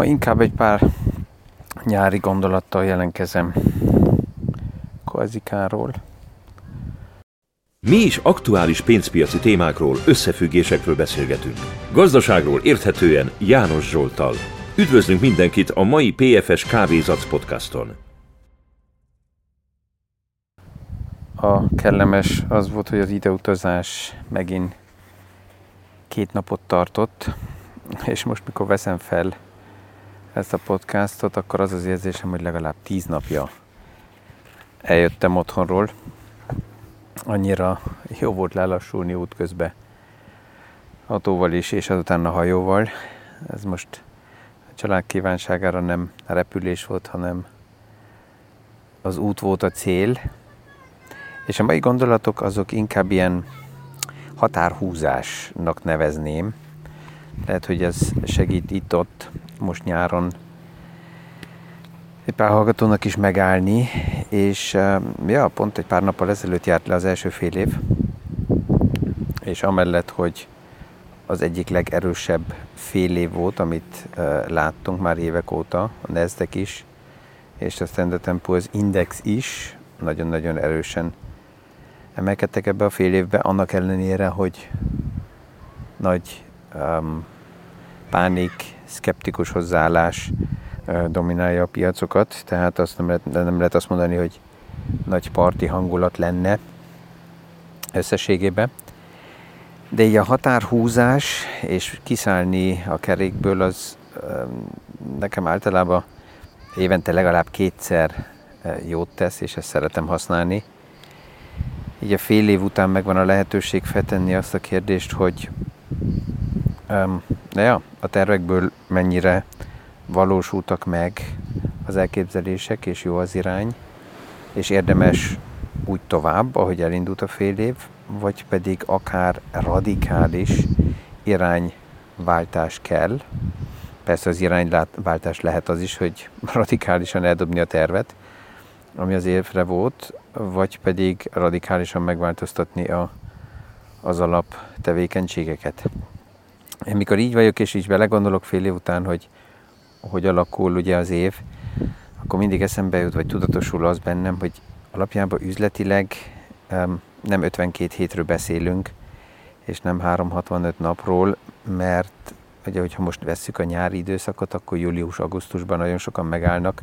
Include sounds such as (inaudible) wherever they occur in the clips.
Ma inkább egy pár nyári gondolattal jelenkezem Kozikáról. Mi is aktuális pénzpiaci témákról, összefüggésekről beszélgetünk. Gazdaságról érthetően János Zsoltal. Üdvözlünk mindenkit a mai PFS Kávézac podcaston. A kellemes az volt, hogy az ideutazás megint két napot tartott, és most mikor veszem fel ezt a podcastot, akkor az az érzésem, hogy legalább tíz napja eljöttem otthonról. Annyira jó volt lelassulni útközben autóval is, és azután a hajóval. Ez most a család kívánságára nem repülés volt, hanem az út volt a cél. És a mai gondolatok azok inkább ilyen határhúzásnak nevezném. Lehet, hogy ez segít itt-ott most nyáron egy pár hallgatónak is megállni, és ja, pont egy pár nappal ezelőtt járt le az első fél év, és amellett, hogy az egyik legerősebb fél év volt, amit uh, láttunk már évek óta, a Nasdaq is, és a Standard Poor's Index is nagyon-nagyon erősen emelkedtek ebbe a fél évbe, annak ellenére, hogy nagy um, pánik, szkeptikus hozzáállás dominálja a piacokat, tehát azt nem lehet, nem lehet azt mondani, hogy nagy parti hangulat lenne összességében. De így a határhúzás és kiszállni a kerékből az nekem általában évente legalább kétszer jót tesz, és ezt szeretem használni így a fél év után megvan a lehetőség feltenni azt a kérdést, hogy de ja, a tervekből mennyire valósultak meg az elképzelések, és jó az irány, és érdemes úgy tovább, ahogy elindult a fél év, vagy pedig akár radikális irányváltás kell. Persze az irányváltás lehet az is, hogy (laughs) radikálisan eldobni a tervet, ami az évre volt, vagy pedig radikálisan megváltoztatni a, az alap tevékenységeket. Én mikor így vagyok, és így belegondolok fél év után, hogy hogy alakul ugye az év, akkor mindig eszembe jut, vagy tudatosul az bennem, hogy alapjában üzletileg nem 52 hétről beszélünk, és nem 365 napról, mert ugye, hogyha most vesszük a nyári időszakot, akkor július-augusztusban nagyon sokan megállnak,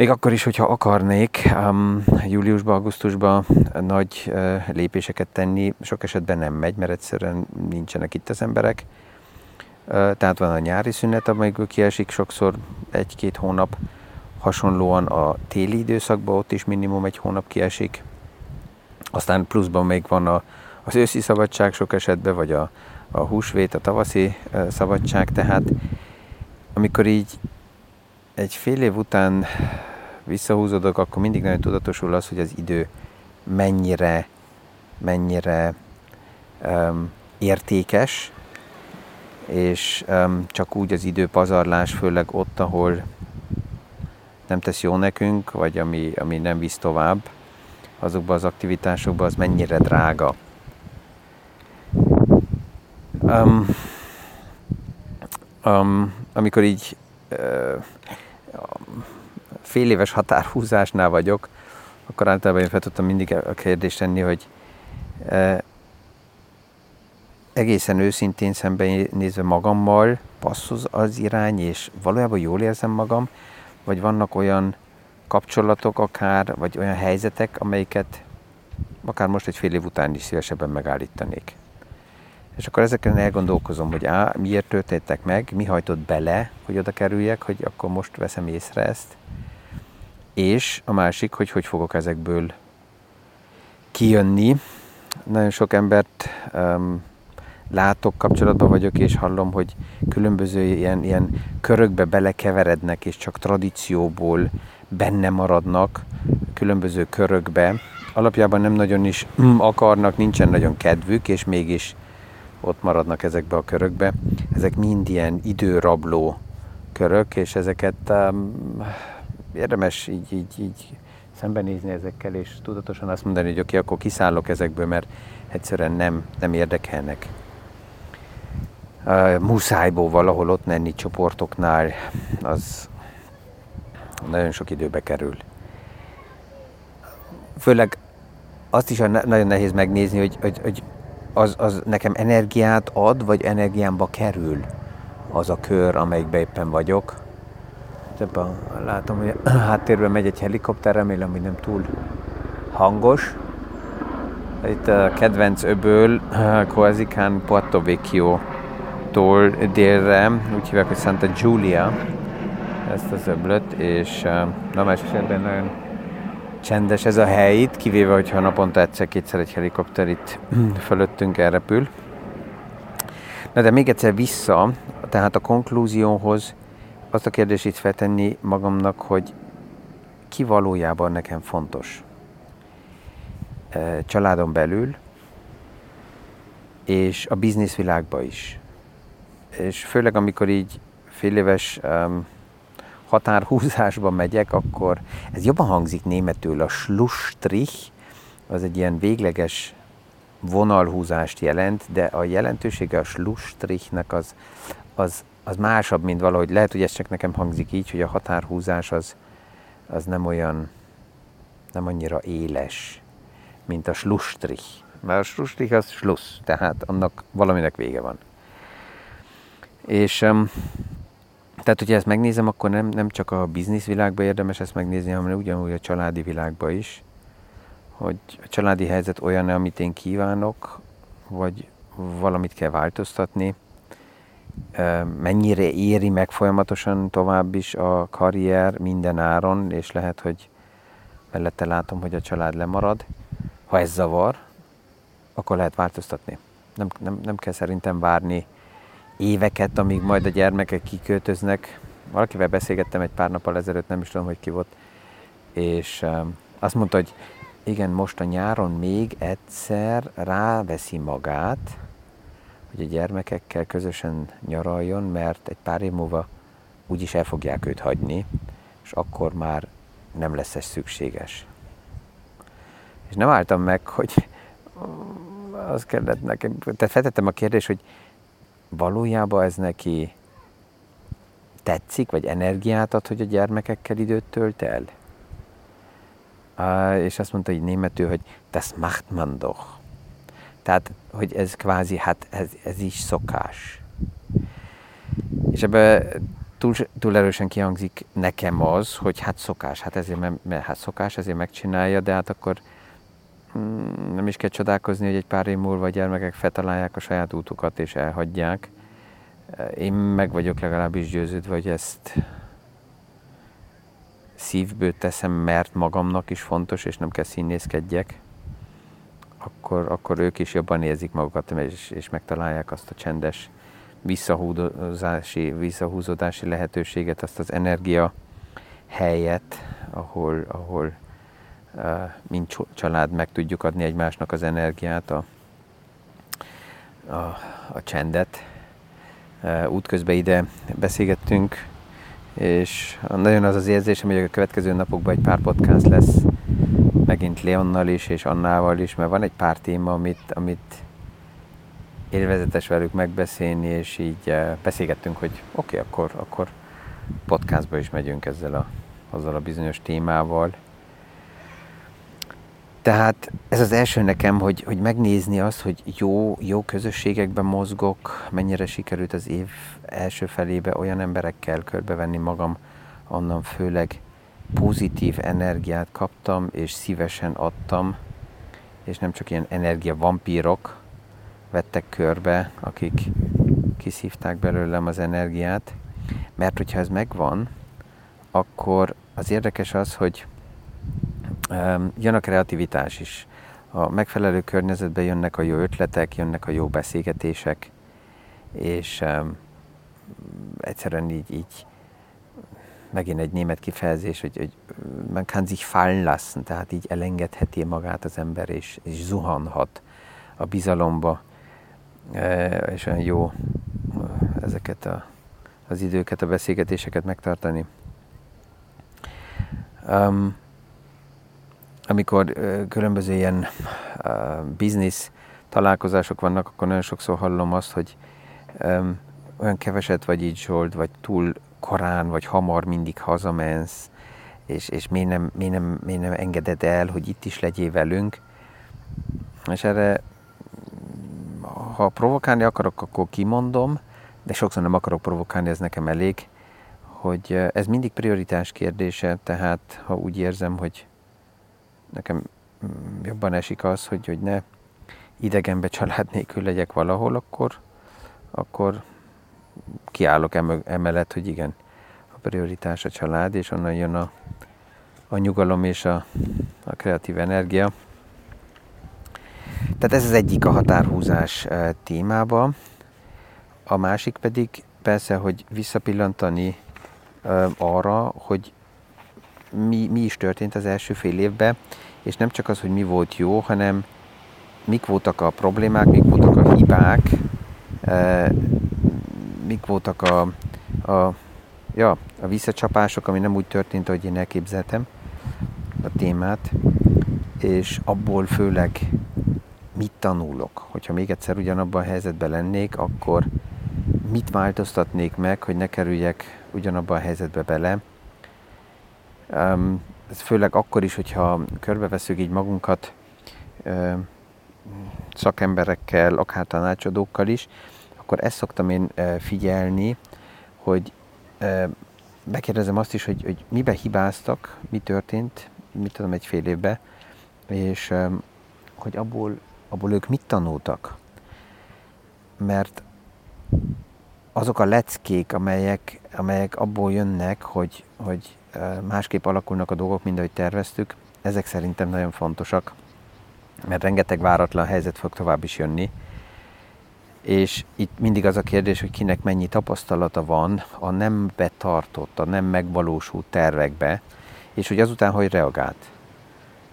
még akkor is, hogyha akarnék um, júliusban, augusztusban nagy uh, lépéseket tenni, sok esetben nem megy, mert egyszerűen nincsenek itt az emberek. Uh, tehát van a nyári szünet, amikor kiesik sokszor egy-két hónap, hasonlóan a téli időszakban ott is minimum egy hónap kiesik. Aztán pluszban még van a, az őszi szabadság sok esetben, vagy a, a húsvét, a tavaszi uh, szabadság, tehát amikor így egy fél év után visszahúzódok, akkor mindig nagyon tudatosul az, hogy az idő mennyire, mennyire um, értékes, és um, csak úgy az idő pazarlás, főleg ott, ahol nem tesz jó nekünk, vagy ami, ami nem visz tovább, azokban az aktivitásokban az mennyire drága. Um, um, amikor így uh, fél éves határhúzásnál vagyok, akkor általában én fel tudtam mindig a kérdést tenni, hogy e, egészen őszintén szembenézve magammal passzoz az irány, és valójában jól érzem magam, vagy vannak olyan kapcsolatok akár, vagy olyan helyzetek, amelyeket akár most egy fél év után is szívesebben megállítanék. És akkor ezeken elgondolkozom, hogy á, miért történtek meg, mi hajtott bele, hogy oda kerüljek, hogy akkor most veszem észre ezt, és a másik, hogy hogy fogok ezekből kijönni. Nagyon sok embert um, látok, kapcsolatban vagyok, és hallom, hogy különböző ilyen, ilyen körökbe belekeverednek, és csak tradícióból benne maradnak különböző körökbe. Alapjában nem nagyon is akarnak, nincsen nagyon kedvük, és mégis ott maradnak ezekbe a körökbe. Ezek mind ilyen időrabló körök, és ezeket um, érdemes így, így, így szembenézni ezekkel, és tudatosan azt mondani, hogy oké, akkor kiszállok ezekből, mert egyszerűen nem, nem érdekelnek. uh, muszájból valahol ott menni csoportoknál, az nagyon sok időbe kerül. Főleg azt is nagyon nehéz megnézni, hogy, hogy, hogy az, az nekem energiát ad, vagy energiámba kerül az a kör, amelyikben éppen vagyok. Ebben látom, hogy a (clears throat) háttérben megy egy helikopter, remélem, hogy nem túl hangos. Itt a kedvenc öböl, (clears throat) Coazicán Puerto Vecchio-tól délre, úgy hívják, hogy Santa Giulia, ezt az öblöt, és normális esetben nagyon csendes ez a hely itt, kivéve, hogyha naponta egyszer-kétszer egy helikopter itt (clears throat) fölöttünk elrepül. Na de még egyszer vissza, tehát a konklúzióhoz azt a kérdést itt feltenni magamnak, hogy ki valójában nekem fontos. Családon belül, és a bizniszvilágban is. És főleg amikor így fél éves um, határhúzásba megyek, akkor ez jobban hangzik németül, a Schlussstrich, az egy ilyen végleges vonalhúzást jelent, de a jelentősége a Schlussstrichnek az, az, az másabb, mint valahogy. Lehet, hogy ez csak nekem hangzik így, hogy a határhúzás az, az nem olyan, nem annyira éles, mint a Schlussstrich. Mert a Schlussstrich az Schluss, tehát annak valaminek vége van. És um, tehát, hogyha ezt megnézem, akkor nem, nem csak a bizniszvilágban érdemes ezt megnézni, hanem ugyanúgy a családi világban is, hogy a családi helyzet olyan, amit én kívánok, vagy valamit kell változtatni, mennyire éri meg folyamatosan tovább is a karrier minden áron, és lehet, hogy mellette látom, hogy a család lemarad. Ha ez zavar, akkor lehet változtatni. Nem, nem, nem kell szerintem várni éveket, amíg majd a gyermekek kiköltöznek. Valakivel beszélgettem egy pár nappal ezelőtt, nem is tudom, hogy ki volt, és azt mondta, hogy igen, most a nyáron még egyszer ráveszi magát, hogy a gyermekekkel közösen nyaraljon, mert egy pár év múlva úgyis el fogják őt hagyni, és akkor már nem lesz ez szükséges. És nem álltam meg, hogy az kellett nekem, tehát feltettem a kérdést, hogy valójában ez neki tetszik, vagy energiát ad, hogy a gyermekekkel időt tölt el? És azt mondta hogy németül, hogy das macht man doch. Tehát, hogy ez kvázi, hát ez, ez is szokás. És ebbe túl, túl erősen kihangzik nekem az, hogy hát szokás, hát ezért, mert, mert hát szokás, ezért megcsinálja, de hát akkor mm, nem is kell csodálkozni, hogy egy pár év múlva a gyermekek feltalálják a saját útukat és elhagyják. Én meg vagyok legalábbis győződve, hogy ezt szívből teszem, mert magamnak is fontos, és nem kell színészkedjek, akkor, akkor ők is jobban érzik magukat, és, és megtalálják azt a csendes visszahúzódási, visszahúzódási lehetőséget, azt az energia helyet, ahol, ahol uh, mint család meg tudjuk adni egymásnak az energiát, a, a, a csendet. Uh, útközben ide beszélgettünk és nagyon az az érzésem, hogy a következő napokban egy pár podcast lesz, megint Leonnal is, és Annával is, mert van egy pár téma, amit, amit élvezetes velük megbeszélni, és így eh, beszélgettünk, hogy oké, okay, akkor, akkor podcastba is megyünk ezzel a, azzal a bizonyos témával. Tehát ez az első nekem, hogy, hogy megnézni azt, hogy jó, jó közösségekben mozgok, mennyire sikerült az év első felébe olyan emberekkel körbevenni magam, onnan főleg pozitív energiát kaptam, és szívesen adtam, és nem csak ilyen energiavampírok vettek körbe, akik kiszívták belőlem az energiát, mert hogyha ez megvan, akkor az érdekes az, hogy jön a kreativitás is. A megfelelő környezetben jönnek a jó ötletek, jönnek a jó beszélgetések, és egyszerűen így, így megint egy német kifejezés, hogy, hogy man kann sich fallen lassen, tehát így elengedheti magát az ember, és, és zuhanhat a bizalomba, és olyan jó ezeket a, az időket, a beszélgetéseket megtartani. Um, amikor különböző ilyen biznisz találkozások vannak, akkor nagyon sokszor hallom azt, hogy um, olyan keveset vagy így Zsolt, vagy túl korán, vagy hamar mindig hazamensz, és, és miért, nem, miért, nem, miért nem engeded el, hogy itt is legyél velünk. És erre, ha provokálni akarok, akkor kimondom, de sokszor nem akarok provokálni, ez nekem elég, hogy ez mindig prioritás kérdése, tehát ha úgy érzem, hogy nekem jobban esik az, hogy, hogy ne idegenbe család nélkül legyek valahol, akkor, akkor kiállok emellett, hogy igen, a prioritás a család, és onnan jön a, a nyugalom és a, a kreatív energia. Tehát ez az egyik a határhúzás témába. A másik pedig persze, hogy visszapillantani arra, hogy mi, mi is történt az első fél évben, és nem csak az, hogy mi volt jó, hanem mik voltak a problémák, mik voltak a hibák, mik voltak a, a, ja, a visszacsapások, ami nem úgy történt, ahogy én elképzeltem a témát, és abból főleg mit tanulok. Hogyha még egyszer ugyanabban a helyzetben lennék, akkor mit változtatnék meg, hogy ne kerüljek ugyanabban a helyzetbe bele. Um, ez főleg akkor is, hogyha körbeveszünk így magunkat um, szakemberekkel, akár tanácsadókkal is, akkor ezt szoktam én figyelni, hogy megkérdezem azt is, hogy, hogy mibe hibáztak, mi történt, mit tudom, egy fél évben, és hogy abból, abból ők mit tanultak. Mert azok a leckék, amelyek, amelyek abból jönnek, hogy, hogy másképp alakulnak a dolgok, mint ahogy terveztük, ezek szerintem nagyon fontosak, mert rengeteg váratlan helyzet fog tovább is jönni, és itt mindig az a kérdés, hogy kinek mennyi tapasztalata van a nem betartott, a nem megvalósult tervekbe, és hogy azután hogy reagált.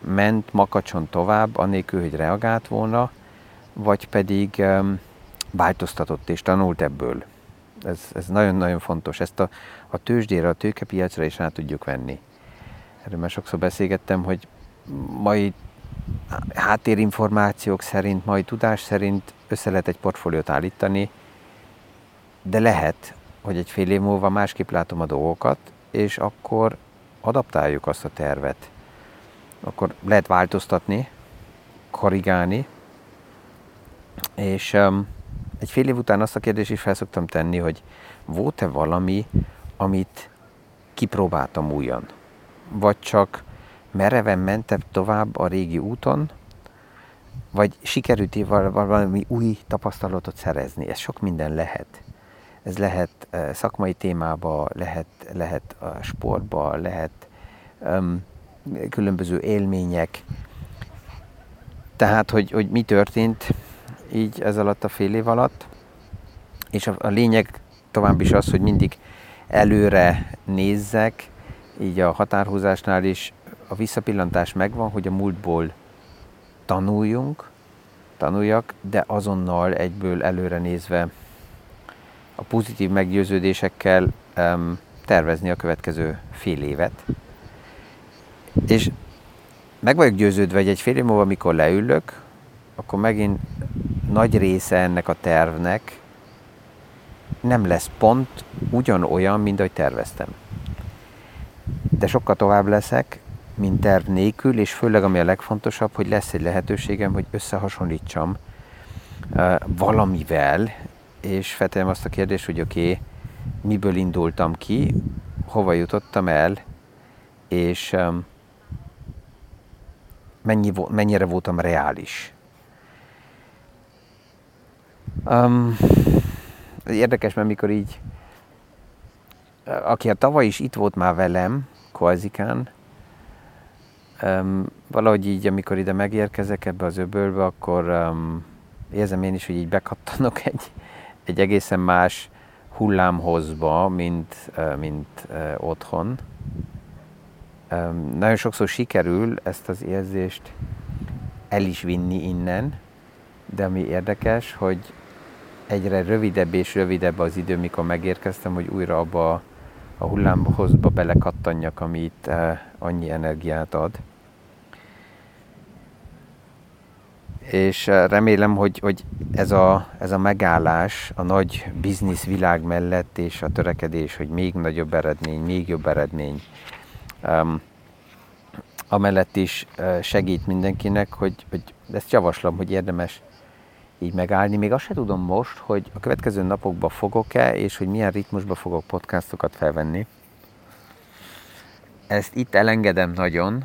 Ment makacson tovább, anélkül, hogy reagált volna, vagy pedig um, változtatott és tanult ebből. Ez, ez nagyon-nagyon fontos. Ezt a, a tőzsdére, a tőkepiacra is rá tudjuk venni. Erről már sokszor beszélgettem, hogy mai háttérinformációk szerint, mai tudás szerint össze lehet egy portfóliót állítani, de lehet, hogy egy fél év múlva másképp látom a dolgokat, és akkor adaptáljuk azt a tervet. Akkor lehet változtatni, korrigálni, és um, egy fél év után azt a kérdést is felszoktam tenni, hogy volt-e valami, amit kipróbáltam újan? Vagy csak mereven mentem tovább a régi úton, vagy sikerült valami új tapasztalatot szerezni. Ez sok minden lehet. Ez lehet szakmai témába, lehet, lehet a sportba, lehet um, különböző élmények. Tehát, hogy, hogy mi történt így ez alatt a fél év alatt. És a, a lényeg tovább is az, hogy mindig előre nézzek, így a határhúzásnál is a visszapillantás megvan, hogy a múltból tanuljunk, tanuljak, de azonnal egyből előre nézve a pozitív meggyőződésekkel um, tervezni a következő fél évet. És meg vagyok győződve, hogy egy fél év múlva, amikor leülök, akkor megint nagy része ennek a tervnek nem lesz pont ugyanolyan, mint ahogy terveztem. De sokkal tovább leszek, mint terv nélkül, és főleg ami a legfontosabb, hogy lesz egy lehetőségem, hogy összehasonlítsam uh, valamivel, és feltegyem azt a kérdést, hogy oké, okay, miből indultam ki, hova jutottam el, és um, mennyi, mennyire voltam reális. Um, érdekes, mert mikor így, aki a tavaly is itt volt már velem, Koazikán, Um, valahogy így, amikor ide megérkezek ebbe az öbölbe, akkor um, érzem én is, hogy így bekattanok (laughs) egy, egy egészen más hullámhozba, mint, uh, mint uh, otthon. Um, nagyon sokszor sikerül ezt az érzést el is vinni innen, de ami érdekes, hogy egyre rövidebb és rövidebb az idő, mikor megérkeztem, hogy újra abba a hullámhozba belekattanjak, ami itt uh, annyi energiát ad. és remélem, hogy, hogy ez, a, ez a megállás a nagy biznisz világ mellett, és a törekedés, hogy még nagyobb eredmény, még jobb eredmény, um, amellett is segít mindenkinek, hogy, hogy ezt javaslom, hogy érdemes így megállni. Még azt se tudom most, hogy a következő napokban fogok-e, és hogy milyen ritmusban fogok podcastokat felvenni. Ezt itt elengedem nagyon,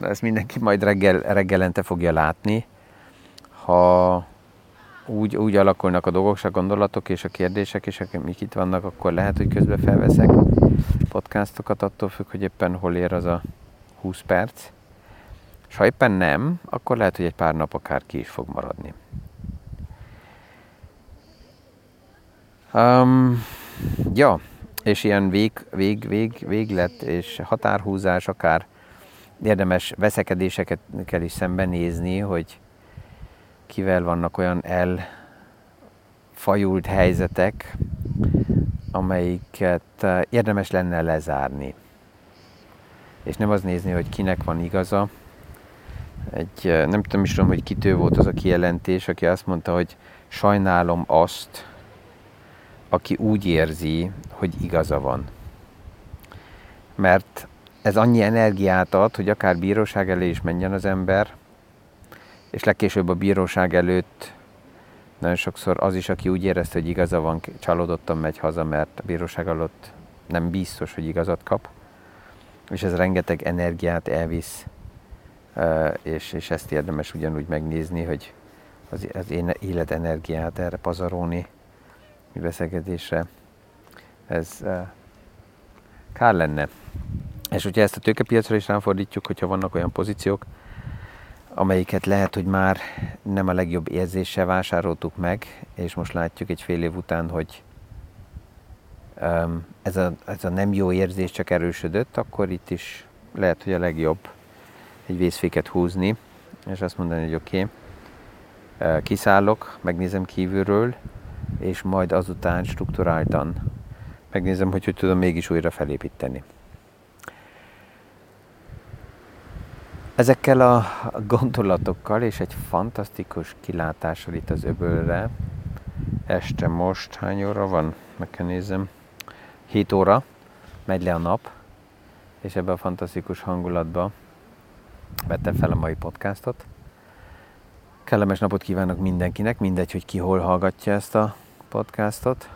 ezt mindenki majd reggel, reggelente fogja látni. Ha úgy, úgy alakulnak a dolgok, a gondolatok és a kérdések, és amik itt vannak, akkor lehet, hogy közben felveszek podcastokat, attól függ, hogy éppen hol ér az a 20 perc. És ha éppen nem, akkor lehet, hogy egy pár nap akár ki is fog maradni. Um, ja, és ilyen vég, vég, vég, véglet és határhúzás, akár érdemes veszekedéseket kell is szembenézni, hogy kivel vannak olyan elfajult helyzetek, amelyiket eh, érdemes lenne lezárni. És nem az nézni, hogy kinek van igaza. Egy, nem tudom is tudom, hogy kitő volt az a kijelentés, aki azt mondta, hogy sajnálom azt, aki úgy érzi, hogy igaza van. Mert ez annyi energiát ad, hogy akár bíróság elé is menjen az ember, és legkésőbb a bíróság előtt nagyon sokszor az is, aki úgy érezte, hogy igaza van, csalódottan megy haza, mert a bíróság alatt nem biztos, hogy igazat kap, és ez rengeteg energiát elvisz, és, és ezt érdemes ugyanúgy megnézni, hogy az, az én életenergiát erre pazarolni, beszélgetésre, ez kár lenne. És hogyha ezt a tőkepiacra is ráfordítjuk, hogyha vannak olyan pozíciók, amelyiket lehet, hogy már nem a legjobb érzéssel vásároltuk meg, és most látjuk egy fél év után, hogy ez a, ez a nem jó érzés csak erősödött, akkor itt is lehet, hogy a legjobb egy vészféket húzni, és azt mondani, hogy oké, okay, kiszállok, megnézem kívülről, és majd azután strukturáltan megnézem, hogy hogy tudom mégis újra felépíteni. Ezekkel a gondolatokkal és egy fantasztikus kilátással itt az öbölre, este most hány óra van? Meg kell nézem. 7 óra, megy le a nap, és ebben a fantasztikus hangulatban vettem fel a mai podcastot. Kellemes napot kívánok mindenkinek, mindegy, hogy ki hol hallgatja ezt a podcastot,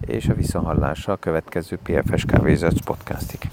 és a visszahallásra a következő PFS Kávézatsz podcastig.